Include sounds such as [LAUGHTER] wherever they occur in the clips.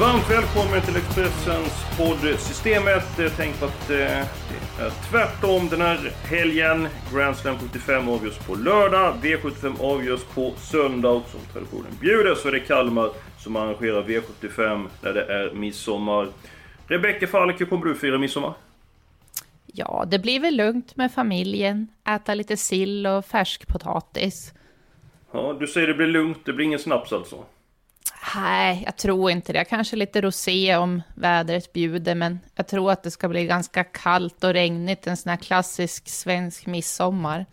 Varmt välkommen till Expressens podd Systemet. Tänk på att eh, det är tvärtom den här helgen. Grand Slam 75 avgörs på lördag. V75 avgörs på söndag. Och som traditionen bjuder så är det Kalmar som arrangerar V75 när det är midsommar. Rebecka Falk, hur kommer du fira midsommar? Ja, det blir väl lugnt med familjen. Äta lite sill och färskpotatis. Ja, du säger det blir lugnt. Det blir ingen snaps alltså? Nej, jag tror inte det. Kanske lite rosé om vädret bjuder, men jag tror att det ska bli ganska kallt och regnigt, en sån här klassisk svensk midsommar.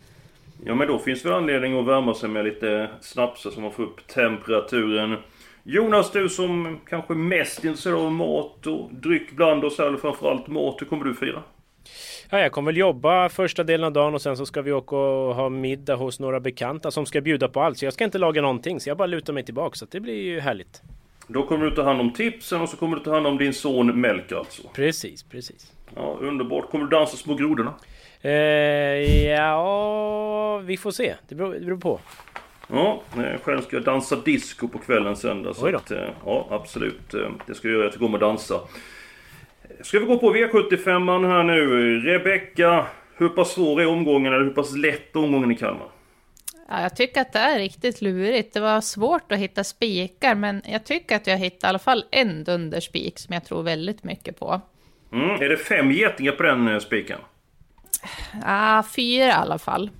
Ja, men då finns det anledning att värma sig med lite snapsar så man får upp temperaturen. Jonas, du som kanske mest intresserad av mat och dryck bland oss, eller framförallt mat, hur kommer du fira? Ja, jag kommer väl jobba första delen av dagen och sen så ska vi åka och ha middag hos några bekanta som ska bjuda på allt. Så jag ska inte laga någonting, så jag bara lutar mig tillbaka. Så det blir ju härligt. Då kommer du ta hand om tipsen och så kommer du ta hand om din son Melker alltså? Precis, precis. Ja, underbart. Kommer du dansa Små grodorna? Eh, ja, vi får se. Det beror, det beror på. Ja, själv ska jag dansa disco på kvällen sen. Så att, ja, absolut. Det ska jag göra. Jag tycker om att dansa. Ska vi gå på V75 här nu? Rebecka, hur pass svår är omgången eller hur pass lätt är omgången i Kalmar? Ja, jag tycker att det är riktigt lurigt. Det var svårt att hitta spikar, men jag tycker att jag hittade i alla fall en dunderspik som jag tror väldigt mycket på. Mm, är det fem getingar på den eh, spiken? Ja, fyra i alla fall.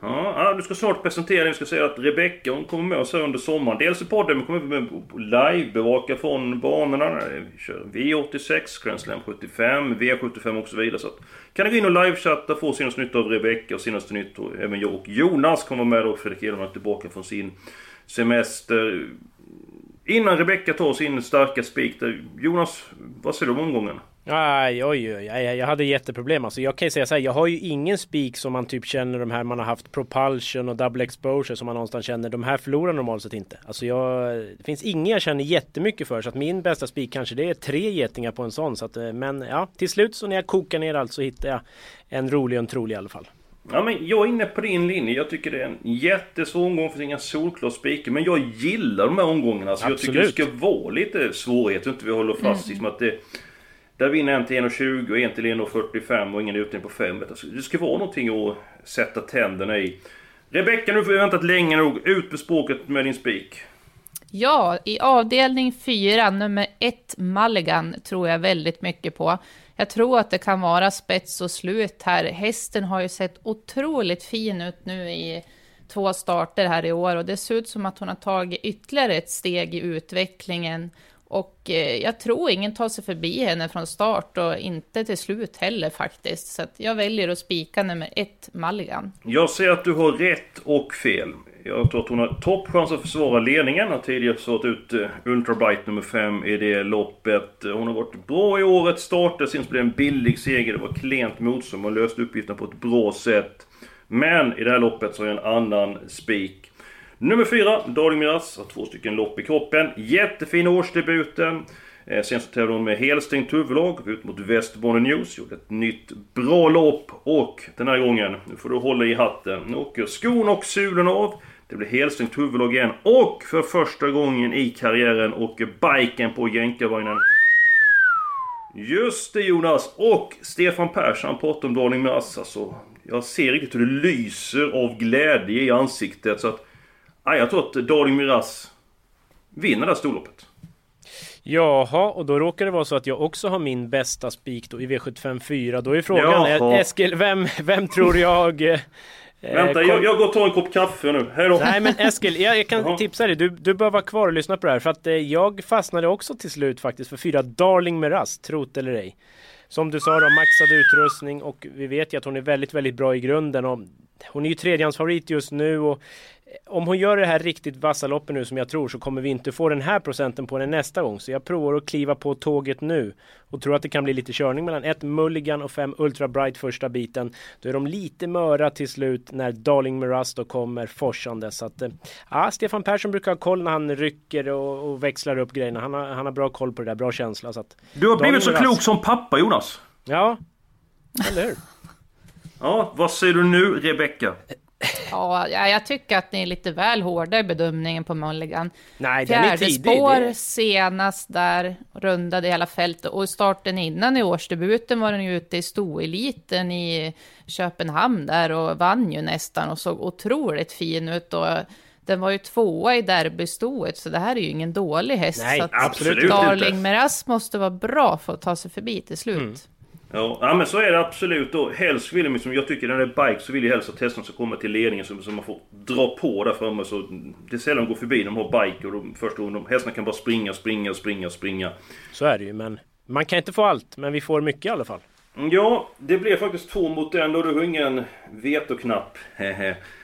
Ja, du ska snart presentera Vi ska säga att Rebecka hon kommer med oss här under sommaren. Dels i podden, men kommer med live, bevaka från banorna. Vi kör V86, Grand Slam 75, V75 och så vidare. Så att, kan ni gå in och livechatta, få senaste nytt av Rebecka och senaste nytt. Och även jag och Jonas kommer med och Fredrik Edelman tillbaka från sin semester. Innan Rebecka tar sin starka spik Jonas, vad säger du om omgången? Aj, oj, oj, oj, jag hade jätteproblem. Alltså, jag kan ju säga så här, jag har ju ingen spik som man typ känner de här man har haft propulsion och double exposure som man någonstans känner. De här förlorar normalt sett inte. Alltså jag, det finns ingen jag känner jättemycket för. Så att min bästa spik kanske det är tre getingar på en sån. Så att, eh, men ja, till slut så när jag kokar ner allt så hittar jag en rolig och en trolig i alla fall. Ja, men jag är inne på din linje. Jag tycker det är en jättesvår omgång. Finns inga solklar spikar. Men jag gillar de här omgångarna. Alltså, jag tycker det ska vara lite svårighet. Inte vi håller fast mm. liksom att det där vinner en till 1,20 och en till 1,45 och ingen utdelning på 5. Alltså, det ska vara någonting att sätta tänderna i. Rebecka, nu får vi väntat länge nog. Ut med språket med din spik. Ja, i avdelning 4, nummer 1, Mulligan, tror jag väldigt mycket på. Jag tror att det kan vara spets och slut här. Hästen har ju sett otroligt fin ut nu i två starter här i år och det ser ut som att hon har tagit ytterligare ett steg i utvecklingen. Och eh, jag tror ingen tar sig förbi henne från start och inte till slut heller faktiskt. Så jag väljer att spika nummer ett, Mulligan. Jag ser att du har rätt och fel. Jag tror att hon har toppchans att försvara ledningen. Har tidigare försvarat ut eh, Ultrabright nummer 5 i det loppet. Hon har varit bra i årets starter. Sen blev det en billig seger. Det var klent motstånd. Hon löste uppgiften på ett bra sätt. Men i det här loppet så är det en annan spik. Nummer 4, Darling Miraz, har två stycken lopp i kroppen. Jättefin årsdebuten. Eh, sen så tävlade hon med helstängt huvudlag, ut mot Västerbotten News, gjorde ett nytt bra lopp och den här gången, nu får du hålla i hatten, nu åker skon och sulen av. Det blir helstängt huvudlag igen och för första gången i karriären åker biken på jänkarvagnen. Just det Jonas! Och Stefan Persson pratar om Darling Miraz, alltså. Jag ser riktigt hur det lyser av glädje i ansiktet så att Ja, jag tror att Darling Miraz vinner det här storloppet. Jaha, och då råkar det vara så att jag också har min bästa spik då i V75 4. Då är frågan, Jaha. Eskil, vem, vem tror jag... Eh, Vänta, kom... jag, jag går och tar en kopp kaffe nu. Hejdå! Nej men Eskil, jag, jag kan Jaha. tipsa dig. Du, du bör vara kvar och lyssna på det här. För att eh, jag fastnade också till slut faktiskt för fyra Darling Miraz, trot eller ej. som du sa då, maxad utrustning och vi vet ju att hon är väldigt, väldigt bra i grunden. Och hon är ju tredjehandsfavorit just nu och om hon gör det här riktigt vassa loppet nu som jag tror så kommer vi inte få den här procenten på den nästa gång. Så jag provar att kliva på tåget nu och tror att det kan bli lite körning mellan ett Mulligan och fem Ultra Bright första biten. Då är de lite möra till slut när Darling Miraz då kommer forsande. Så att, eh, ja, Stefan Persson brukar ha koll när han rycker och, och växlar upp grejerna. Han har, han har bra koll på det där, bra känsla. Så att, du har blivit så Miraz... klok som pappa Jonas! Ja, eller hur? ja, vad säger du nu Rebecka? Ja, jag tycker att ni är lite väl hårda i bedömningen på Mulligan. Nej, den är tidig. spår det... senast där, rundade hela fältet. Och starten innan i årsdebuten var den ju ute i stoeliten i Köpenhamn där och vann ju nästan och såg otroligt fin ut. Och den var ju tvåa i derbystoet, så det här är ju ingen dålig häst. Nej, så absolut Darling inte. Meras måste vara bra för att ta sig förbi till slut. Mm. Ja, ja men så är det absolut. Och helst vill liksom, jag tycker när det är bike så vill jag helst att hästarna ska komma till ledningen så, så man får dra på där framme. Så det är sällan de går förbi de har bike och de, först och de, hästarna kan bara springa, springa, springa, springa. Så är det ju, men man kan inte få allt, men vi får mycket i alla fall. Mm, ja, det blev faktiskt två mot en och du har ingen vetoknapp.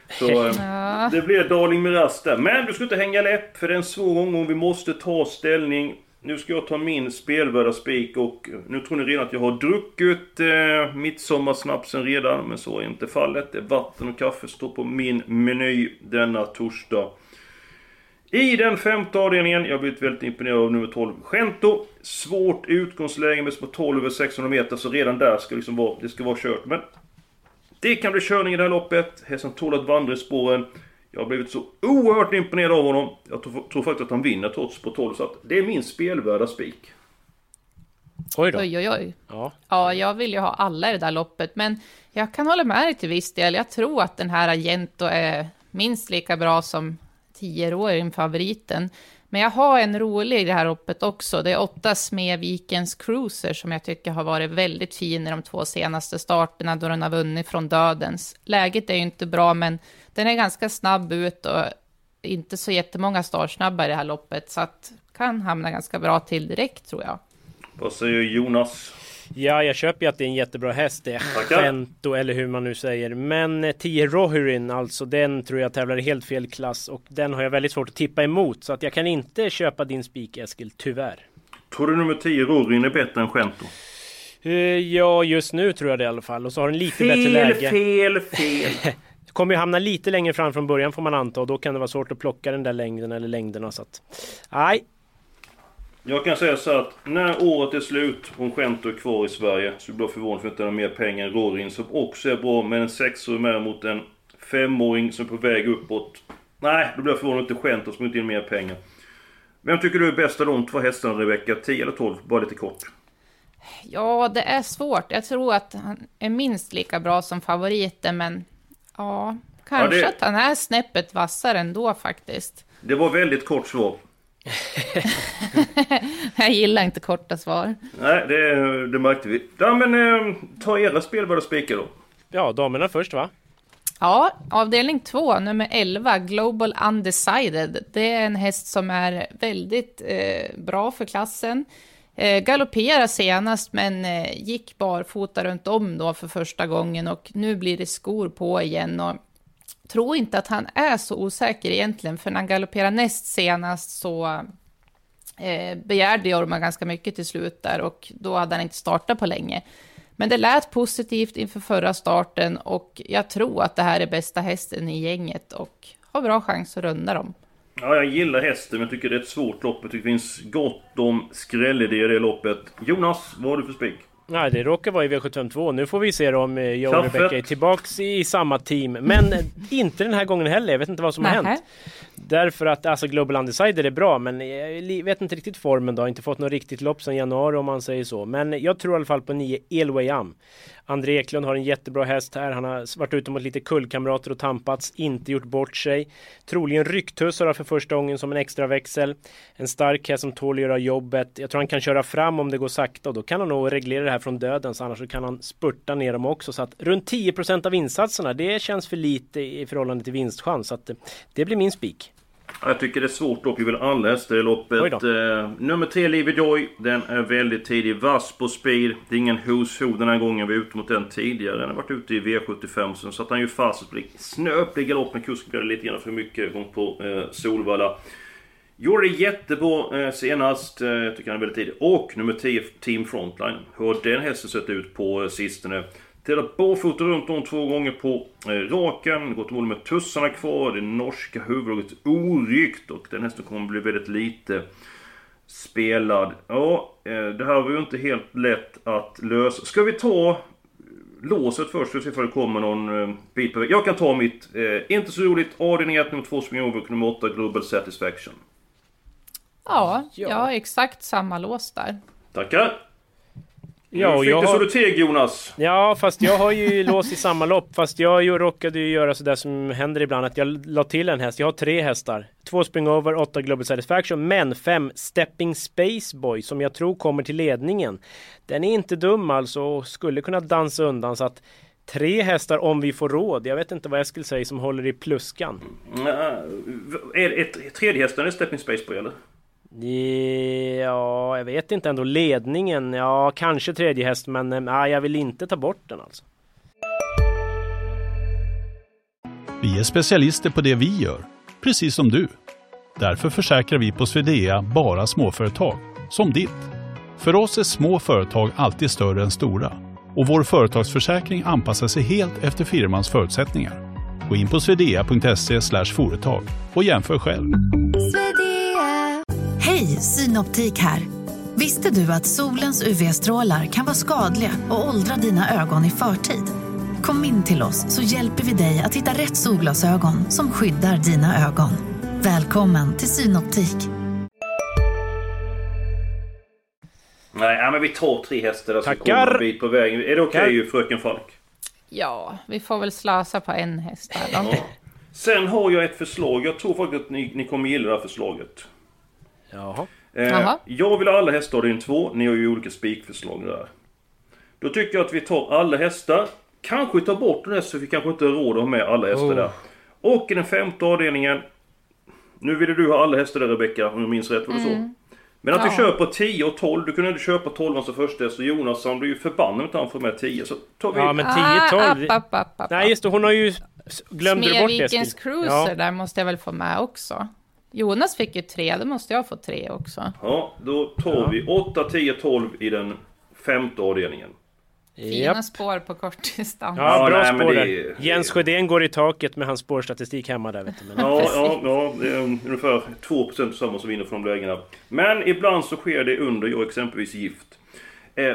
Så [LAUGHS] ja. det blir Darling Miraz där. Men du ska inte hänga läpp, för det är en svår omgång. Vi måste ta ställning. Nu ska jag ta min spelvärda spik och nu tror ni redan att jag har druckit eh, midsommarsnapsen redan, men så är inte fallet. Det är vatten och kaffe står på min meny denna torsdag. I den femte avdelningen, jag har blivit väldigt imponerad av nummer 12, Gento. Svårt utgångsläge med små 12 över 600 meter, så redan där ska liksom vara, det ska vara kört. Men det kan bli körning i det här loppet. Hästen tål att vandra i spåren. Jag har blivit så oerhört imponerad av honom. Jag tror, tror faktiskt att han vinner trots på 12, så att det är min spelvärda spik. Oj då. Oj, oj, oj. Ja. ja, jag vill ju ha alla i det där loppet, men jag kan hålla med dig till viss del. Jag tror att den här Agento är minst lika bra som 10-åringen, favoriten. Men jag har en rolig i det här loppet också. Det är åtta Smedvikens Cruiser som jag tycker har varit väldigt fin i de två senaste starterna då den har vunnit från dödens. Läget är ju inte bra, men den är ganska snabb ut och inte så jättemånga startsnabba i det här loppet, så att kan hamna ganska bra till direkt tror jag. Vad säger Jonas? Ja, jag köper ju att det är en jättebra häst. Det är Fento eller hur man nu säger. Men 10 eh, Rohiryn, alltså den tror jag tävlar i helt fel klass och den har jag väldigt svårt att tippa emot. Så att jag kan inte köpa din spik Eskil, tyvärr. Tror du nummer 10 Rohiryn är bättre än Gento? Uh, ja, just nu tror jag det i alla fall. Och så har den lite fel, bättre läge. Fel, fel, [LAUGHS] fel! kommer ju hamna lite längre fram från början får man anta och då kan det vara svårt att plocka den där längden eller längderna så att... Nej. Jag kan säga så att när året är slut och Gento är kvar i Sverige så blir jag förvånad för att inte har mer pengar än Rorin som också är bra med en sexåring med mot en femåring som är på väg uppåt. Nej, då blir jag förvånad inte Gento som inte in mer pengar. Vem tycker du är bäst av de två hästarna Rebecka? 10 eller 12? Bara lite kort. Ja, det är svårt. Jag tror att han är minst lika bra som favoriten, men Ja, kanske ja, det... att han är snäppet vassare ändå faktiskt. Det var väldigt kort svar. [LAUGHS] jag gillar inte korta svar. Nej, det, det märkte vi. Ja, men eh, ta era spelbara spikar då. Ja, damerna först va? Ja, avdelning 2, nummer 11, Global Undecided. Det är en häst som är väldigt eh, bra för klassen. Eh, galopperade senast, men eh, gick barfota runt om då för första gången och nu blir det skor på igen. Och tror inte att han är så osäker egentligen, för när han galopperade näst senast så eh, begärde Jorma ganska mycket till slut där och då hade han inte startat på länge. Men det lät positivt inför förra starten och jag tror att det här är bästa hästen i gänget och har bra chans att runda dem. Ja, jag gillar hästen, men jag tycker det är ett svårt lopp. Jag tycker det finns gott om skrällidéer i det loppet. Jonas, vad har du för spik? Nej, det råkar vara i V752. Nu får vi se om eh, jag och Rebecka är tillbaks i samma team. Men eh, inte den här gången heller. Jag vet inte vad som har hänt. Därför att alltså Global Undecided är bra, men jag vet inte riktigt formen då. Har inte fått något riktigt lopp sedan januari om man säger så. Men jag tror i alla fall på 9 Elway Am. André Eklund har en jättebra häst här. Han har varit ute mot lite kullkamrater och tampats, inte gjort bort sig. Troligen rycktussar för första gången som en extra växel. En stark häst som tål att göra jobbet. Jag tror han kan köra fram om det går sakta och då kan han nog reglera det här från dödens. Annars så kan han spurta ner dem också. Så att runt 10% av insatserna, det känns för lite i förhållande till vinstchans. Så att eh, det blir min spik. Jag tycker det är svårt lopp. Vi vill alla hästar i loppet. Eh, nummer tre, Livy Joy. Den är väldigt tidig. Vass på speed. Det är ingen who's who den här gången. Vi var ute mot den tidigare. Den har varit ute i V75. Sen satt han ju fast. Snöplig galopp med kusken blev lite grann för mycket gång på eh, Solvalla. Gjorde det jättebra eh, senast. Eh, jag tycker han är väldigt tidig. Och nummer 10, Team Frontline. Hur har den hästen sett ut på eh, sistone? Tävlat barfota runt om två gånger på eh, raken. Gått mål med tussarna kvar. Det norska huvudlaget orykt. Och den hästen kommer bli väldigt lite spelad. Ja, eh, det här var ju inte helt lätt att lösa. Ska vi ta låset först och se om det kommer någon eh, bit på väg. Jag kan ta mitt. Eh, inte så roligt. Avdelning 1, nummer 2 Spring Over, nummer 8 Global Satisfaction. Ja, ja. jag har exakt samma lås där. Tackar! Ja, och fick jag du har... Jonas. Ja, fast jag har ju [LAUGHS] lås i samma lopp. Fast jag råkade ju göra sådär som händer ibland. Att jag la till en häst. Jag har tre hästar. Två Springover, åtta Global Satisfaction. Men fem Stepping Space Boy som jag tror kommer till ledningen. Den är inte dum alltså och skulle kunna dansa undan. Så att tre hästar om vi får råd. Jag vet inte vad jag skulle säga som håller i pluskan. Mm, är, är tredje hästen Stepping Space Boy eller? Ja, jag vet inte ändå. Ledningen, ja kanske tredje häst men eh, nej, jag vill inte ta bort den alltså. Vi är specialister på det vi gör, precis som du. Därför försäkrar vi på Swedea bara småföretag, som ditt. För oss är små företag alltid större än stora och vår företagsförsäkring anpassar sig helt efter firmans förutsättningar. Gå in på swedea.se företag och jämför själv. Hej, Synoptik här. Visste du att solens UV-strålar kan vara skadliga och åldra dina ögon i förtid? Kom in till oss så hjälper vi dig att hitta rätt solglasögon som skyddar dina ögon. Välkommen till Synoptik. Nej, men vi tar tre hästar och så kommer en bit på vägen. Är det okej okay, fröken Falk? Ja, vi får väl slösa på en häst här. Ja. Sen har jag ett förslag. Jag tror faktiskt att ni, ni kommer gilla det här förslaget. Jaha. Eh, jag vill ha alla hästar avdelning 2. Ni har ju olika spikförslag där. Då tycker jag att vi tar alla hästar. Kanske tar bort den här så vi kanske inte har råd att ha med alla hästar oh. där. Och i den femte avdelningen. Nu ville du ha alla hästar där Rebecka, om jag minns rätt. Var det mm. så? Men att ja. du köper 10 och 12, du kunde inte köpa 12 som första häst och Jonas han blir ju förbannad att han får med 10. Så tar vi... Ja men 10-12... Ah, Nej just det, hon har ju... Glömde du bort det? Smedvikens Cruiser ja. där måste jag väl få med också. Jonas fick ju tre, då måste jag få tre också. Ja, då tar ja. vi 8, 10, 12 i den femte avdelningen. Fina Japp. spår på kortdistans. Ja, bra nej, spår det... Jens Sjödén går i taket med hans spårstatistik hemma där vet du. Men... Ja, ja, ja, det är ungefär 2% samma som vinner från de lägena. Men ibland så sker det under, jag exempelvis gift. Eh,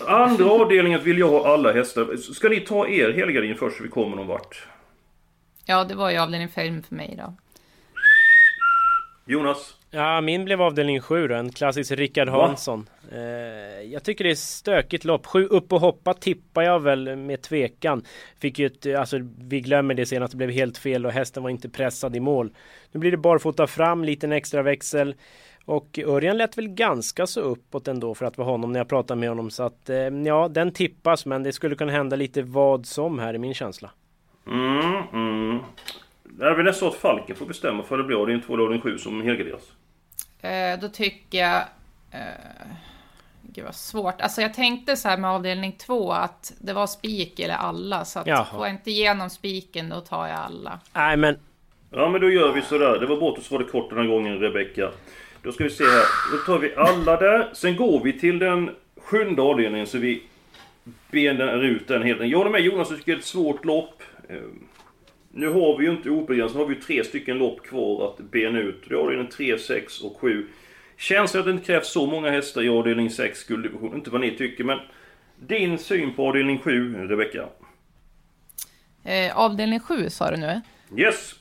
[LAUGHS] andra avdelningen vill jag ha alla hästar. Ska ni ta er helgardin först så vi kommer någon vart? Ja, det var ju avdelning 5 för mig då. Jonas? Ja, min blev avdelning 7 då, en klassisk Rickard Hansson. Eh, jag tycker det är stökigt lopp. Sju upp och hoppa tippar jag väl med tvekan. Fick ju ett, alltså vi glömmer det senast, det blev helt fel och hästen var inte pressad i mål. Nu blir det barfota fram, liten extra växel. Och Örjan lät väl ganska så uppåt ändå för att vara honom när jag pratade med honom. Så att eh, ja, den tippas men det skulle kunna hända lite vad som här i min känsla. Mm, mm. Det är väl nästan att Falken får bestämma för det blir avdelning 2 eller avdelning 7 som helgarderas. Eh, då tycker jag... Eh, gud vad svårt. Alltså jag tänkte så här med avdelning 2 att det var spik eller alla. Så att Jaha. får jag inte igenom spiken då tar jag alla. Nej men... Ja men då gör vi sådär. Det var bra att du svarade kort den här gången Rebecka. Då ska vi se här. Då tar vi alla där. Sen går vi till den sjunde avdelningen så vi benar ut den helt. Jag håller med Jonas, jag tycker det är ett svårt lopp. Nu har vi ju inte obegränsat, har vi ju tre stycken lopp kvar att bena ut. Det är avdelning 3, 6 och 7. Känns det att det inte krävs så många hästar i avdelning 6 gulddivision? Inte vad ni tycker, men din syn på avdelning 7, Rebecka? Eh, avdelning 7 sa du nu? Yes!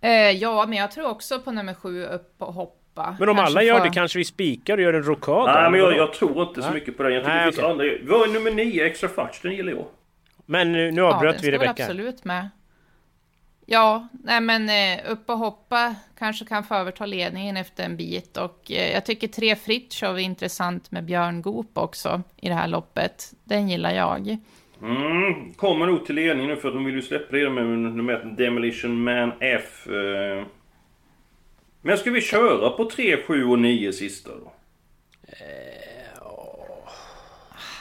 Eh, ja, men jag tror också på nummer 7 upp och hoppa. Men om kanske alla gör det kanske vi spikar och gör en rokad? Nej, men jag, jag, tror inte så mycket på den. Jag tycker Nej, det finns okay. andra. Vad är nummer 9, Extra Fudge? Den gillar jag. Men nu, nu avbröt ja, vi Rebecka. absolut med. Ja, nej men eh, upp och hoppa kanske kan få överta ledningen efter en bit och eh, jag tycker tre Fritiof är intressant med Björn Goop också i det här loppet. Den gillar jag. Mm, kommer nog till ledningen nu för att de vill ju släppa det med nummer ett Demolition Man F. Eh, Men ska vi köra på 3, 7 och 9 sista då?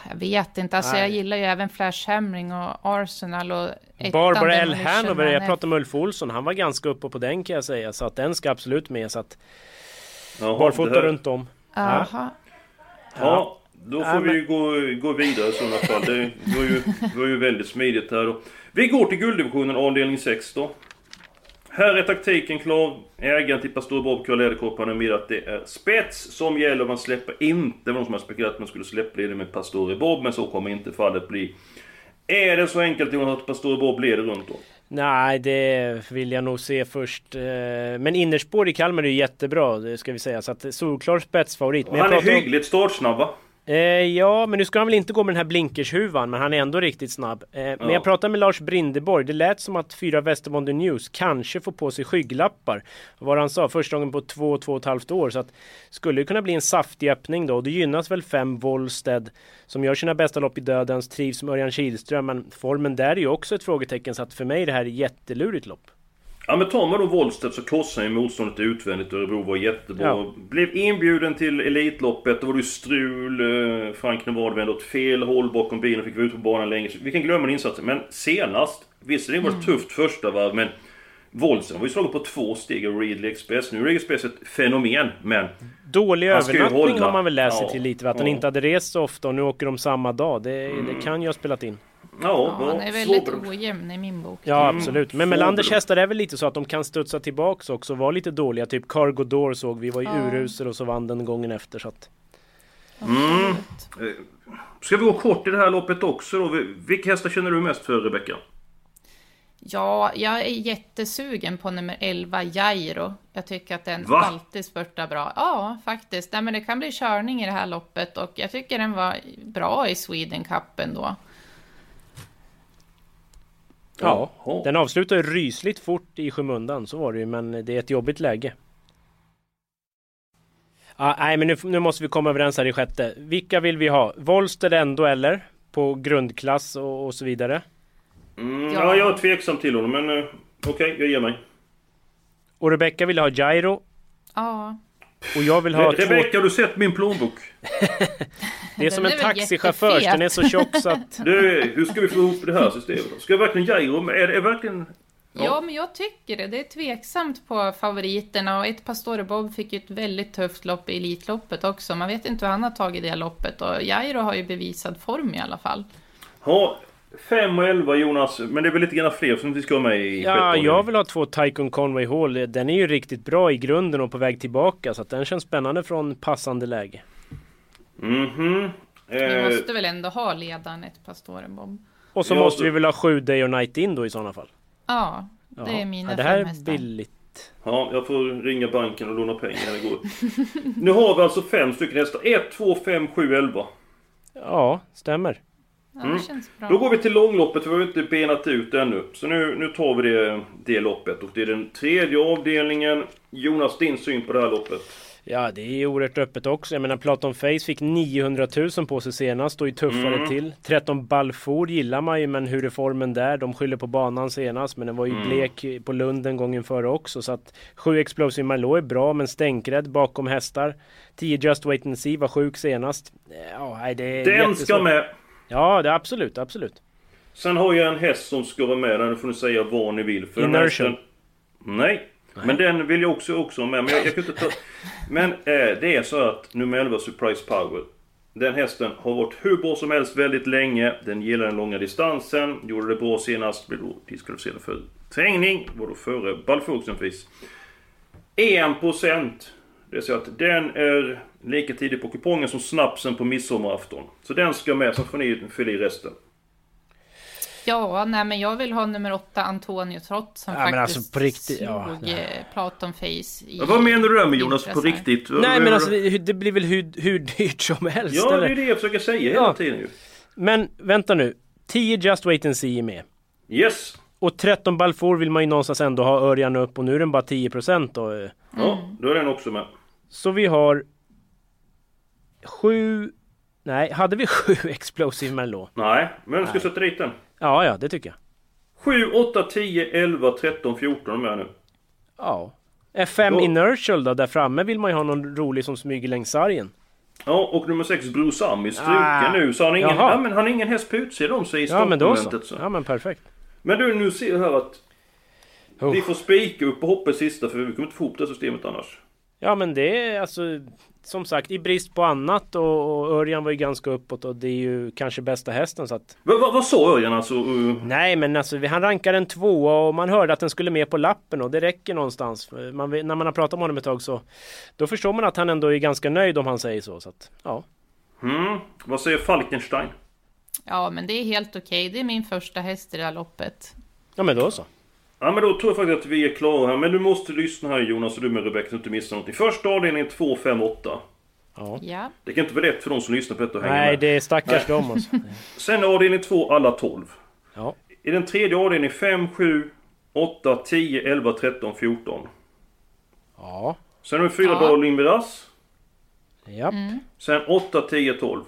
Jag vet inte, alltså Nej. jag gillar ju även Flash Hamring och Arsenal och Barbara L. Hanover, jag pratade med Ulf Olsson, han var ganska uppe på den kan jag säga. Så att den ska absolut med. Så att Jaha, barfota runt om. Jaha. Ja, då får Ja, vi gå, gå vidare i sådana fall. Det var ju, var ju väldigt smidigt här. Vi går till gulddivisionen avdelning 6 då. Här är taktiken klar. Ägaren till Pastor Bob Karl har med att det är spets som gäller. Man släpper inte, det var någon som har spekulerat att man skulle släppa det med Pastor Bob, men så kommer inte fallet bli. Är det så enkelt Jonas att Pastor Bob leder runt då? Nej, det vill jag nog se först. Eh, Men innerspår i Kalmar är ju jättebra, det ska vi säga. Så att solklar spetsfavorit. Men Han är hyggligt startsnabb va? Eh, ja, men nu ska han väl inte gå med den här blinkershuvan, men han är ändå riktigt snabb. Eh, Men Ja. jag pratade med Lars Brindeborg, det lät som att fyra Västerbondi News kanske får på sig skygglappar. Vad han sa, första gången på två, två och ett halvt år. Så att skulle det kunna bli en saftig öppning då. Och det gynnas väl fem Wollsted som gör sina bästa lopp i dödens, trivs med Örjan Kihlström. Men formen där är ju också ett frågetecken, så att för mig är det här ett jättelurigt lopp. Ja men tar man då Wollstedt så krossar ju motståndet utvändigt. Örebro var jättebra. Ja. Blev inbjuden till Elitloppet. Då var det ju strul. eh, Frank Nevard vände åt fel håll bakom bilen. Fick vara ute på banan länge. Så Vi kan glömma den insatsen. Men senast. Visserligen var det Mm. tufft första varv men... Wollstedt var ju slagen på två steg av Readly Express. Nu är Readly Express ett fenomen. Men... Dålig Han övernattning har man väl läst sig Ja, till lite. Att han ja. inte hade rest så ofta och nu åker de samma dag. Det, det kan ju ha spelat in. Ja, Ja, han är väldigt ojämn i min bok. Ja Mm. absolut. Men Får Melanders hästar är väl lite så att de kan studsa tillbaks också och vara lite dåliga. Typ Cargo Door såg vi var ju Ja. urusel och så vann den gången efter. Så att... Absolut. Ska vi gå kort i det här loppet också då? Vilka hästar känner du mest för Rebecka? Ja, jag är jättesugen på nummer 11, Jairo. Jag tycker att den Va? alltid spurtar bra. Ja, faktiskt. Nej, men det kan bli körning i det här loppet och jag tycker den var bra i Sweden Cup ändå. Ja, Jaha. den avslutar ju rysligt fort i skymundan. Så var det ju, men det är ett jobbigt läge. Ah, nej, men nu, nu måste vi komma överens här i sjätte. Vilka vill vi ha? Wollsted ändå eller? På grundklass och, och så vidare. Mm, Ja. ja, jag är tveksam till honom men... eh, Okej, jag ger mig. Och Rebecca vill ha Gyro. Ja, Och jag vill ha två... Rebecka, har du sett min plånbok? [LAUGHS] Det är som en är taxichaufför, den är så tjock så att... Du, hur ska vi få ihop det här systemet då? Ska jag verkligen Jairo med? Är det är verkligen... Ja. men jag tycker det. Det är tveksamt på favoriterna och ett Pastore Bob fick ju ett väldigt tufft lopp i Elitloppet också. Man vet inte hur han har tagit det loppet och Jairo har ju bevisad form i alla fall. Ja, 5 och 11 Jonas, men det är väl lite grann fler som vi ska ha med i Ja, jag vill ha två Tycoon Conway Hall. Den är ju riktigt bra i grunden och på väg tillbaka. Så att den känns spännande från passande läge. Mhm. Vi Eh, måste väl ändå ha ledaren ett Pastore Bob. Och så Ja, måste så- vi väl ha sju Day och Night In då i sådana fall. Ja, det Jaha. är mina ja, Det här fem är billigt. ja, jag får ringa banken och låna pengar. Det går. nu har vi alltså fem stycken hästar. 1, 2, 5, 7, 11. Ja, stämmer. Ja, Mm. det känns bra. Då går vi till långloppet, för vi har inte benat ut det ännu. Så nu, nu tar vi det, det loppet. Och det är den tredje avdelningen. Jonas, din syn på det här loppet? Ja, det är oerhört öppet också. Jag menar, Platon Face fick 900 000 på sig senast och är tuffare Mm. till. 13 Balfour gillar man ju, men hur är formen där? De skyller på banan senast, men den var ju Mm. blek på Lunden gången före också. Så att 7 Explosive Malou är bra, men stänkrädd bakom hästar. 10 Just Wait and See var sjuk senast. Ja, nej, det är Den jättesvårt. ska med! Ja, det är absolut, absolut. Sen har jag en häst som ska vara med där, nu får ni säga vad ni vill. För Inertial. hästen- Nej. Men den vill jag också, också ha med. Men jag, jag kan inte ta... Men eh, det är så att nummer 11 Surprise Power. Den hästen har varit hur bra som helst väldigt länge. Den gillar den långa distansen. Gjorde det bra senast. Blev då diskvalificerad för trängning. Var då före Balfour exempelvis. 1%. Det är så att den är lika tidig på kupongen som snapsen på midsommarafton. Så den ska med, så får ni fylla i resten. Ja, nej men jag vill ha nummer åtta Antonio Trott som Ja, men faktiskt alltså, på riktigt, ja, slog nej. eh, Platon Face i Ja, vad menar du där med Jonas? På riktigt? Nej, men alltså det, blir väl hur, hur dyrt som helst, Ja, eller? det är det jag försöker säga hela tiden ju. Men vänta nu. 10 Just Wait and See är med. Yes! Och 13 Balfour vill man ju någonstans ändå ha Örjan upp och nu är den bara 10% då. Ja, då är den också med. Så vi har... Sju... Nej, hade vi [LAUGHS] sju Explosive Merlot? Nej, men jag ska sätta dit den. Ja, ja, det tycker jag. 7, 8, 10, 11, 13, 14 är med nu. Ja. F5 Då- Inertial då, där framme vill man ju ha någon rolig som smyger längs sargen. Ja, och nummer 6 Bruce Ami struken Ah. nu. Så han har ingen, ja, men han har ingen häst på utsidan om sig i Ja men då så. Så. Ja men perfekt. Men du, nu ser jag här att Oh. vi får spika upp på hoppet sista för vi kommer inte få ihop det systemet annars. Ja men det är alltså som sagt i brist på annat och, och Örjan var ju ganska uppåt och det är ju kanske bästa hästen så att Vad, vad, vad sa Örjan alltså? Uh, Nej men alltså han rankar en tvåa och man hörde att den skulle med på lappen och det räcker någonstans. Man, när man har pratat med honom ett tag så Då förstår man att han ändå är ganska nöjd om han säger så. så att, ja. hmm, vad säger Falkenstein? Ja, men det är helt okej. Det är min första häst i det här loppet. ja men då så. Ja men då tror jag faktiskt att vi är klara här. Men du måste lyssna här Jonas och du med Rebecka så du inte missar någonting. Första avdelningen 2, 5, 8. Ja. Ja. Det kan inte vara lätt för de som lyssnar på detta att hänga Nej med. det är stackars dem alltså. [LAUGHS] Sen avdelning 2, alla 12. Ja. I den tredje avdelningen 5, 7, 8, 10, 11, 13, 14. Ja. Sen har vi 4 Ja. Darling Miraz. Japp. Sen 8, 10, 12.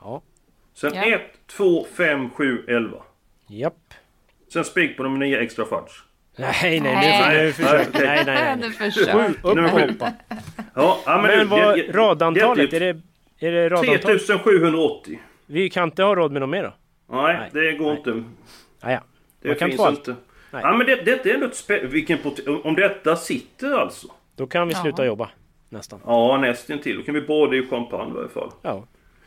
Ja. Sen Ja. 1, 2, 5, 7, 11. Japp. Sen spik på nummer 9 extra fudge. Nej nej nu, Nej. nu försöker Nej, okej. Nej nej nej. Nej. Upp Nummer sju. hoppa. Ja, Men du, vad det- det- radantalet? det Är det, är det radantalet? 3780. Vi kan inte ha råd med något mer då? Nej, Nej. det går inte. Ah, ja. Det Man kan finns inte. Nej. Ja, men det, detta är ändå ett vilken Om detta sitter alltså. Då kan vi Ja. sluta jobba. Nästan. Ja, nästan till. Då kan vi bada i champagne i varje fall. Ja.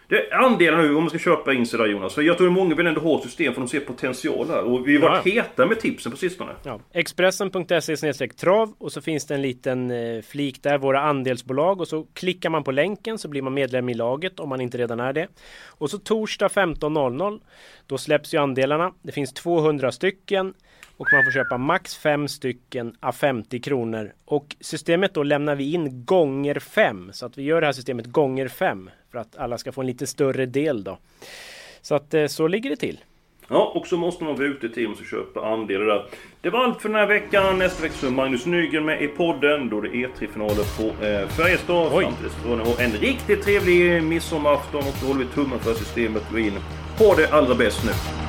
Det är andelen nu om man ska köpa in sig där Jonas. För jag tror att många vill ändå ha ett system för de ser potential här. Och vi har varit Ja. heta med tipsen på sistone. Ja. Expressen.se trav och så finns det en liten eh, flik där, våra andelsbolag och så klickar man på länken så blir man medlem i laget om man inte redan är det. Och så torsdag 15.00 då släpps ju andelarna. Det finns 200 stycken och man får köpa max 5 stycken a 50 kronor. Och systemet då lämnar vi in gånger 5 så att vi gör det här systemet gånger 5 för att alla ska få en lite större del då. Så att eh, så ligger det till. Ja, och så måste man vara ute i tid och köpa andelar där. Det var allt för den här veckan. Nästa vecka så är Magnus Nygren med i podden. Då är det E3-finaler på eh, Färjestad. Fram till dess en riktigt trevlig midsommarafton och då håller vi tummen för systemet går in på det allra bäst nu.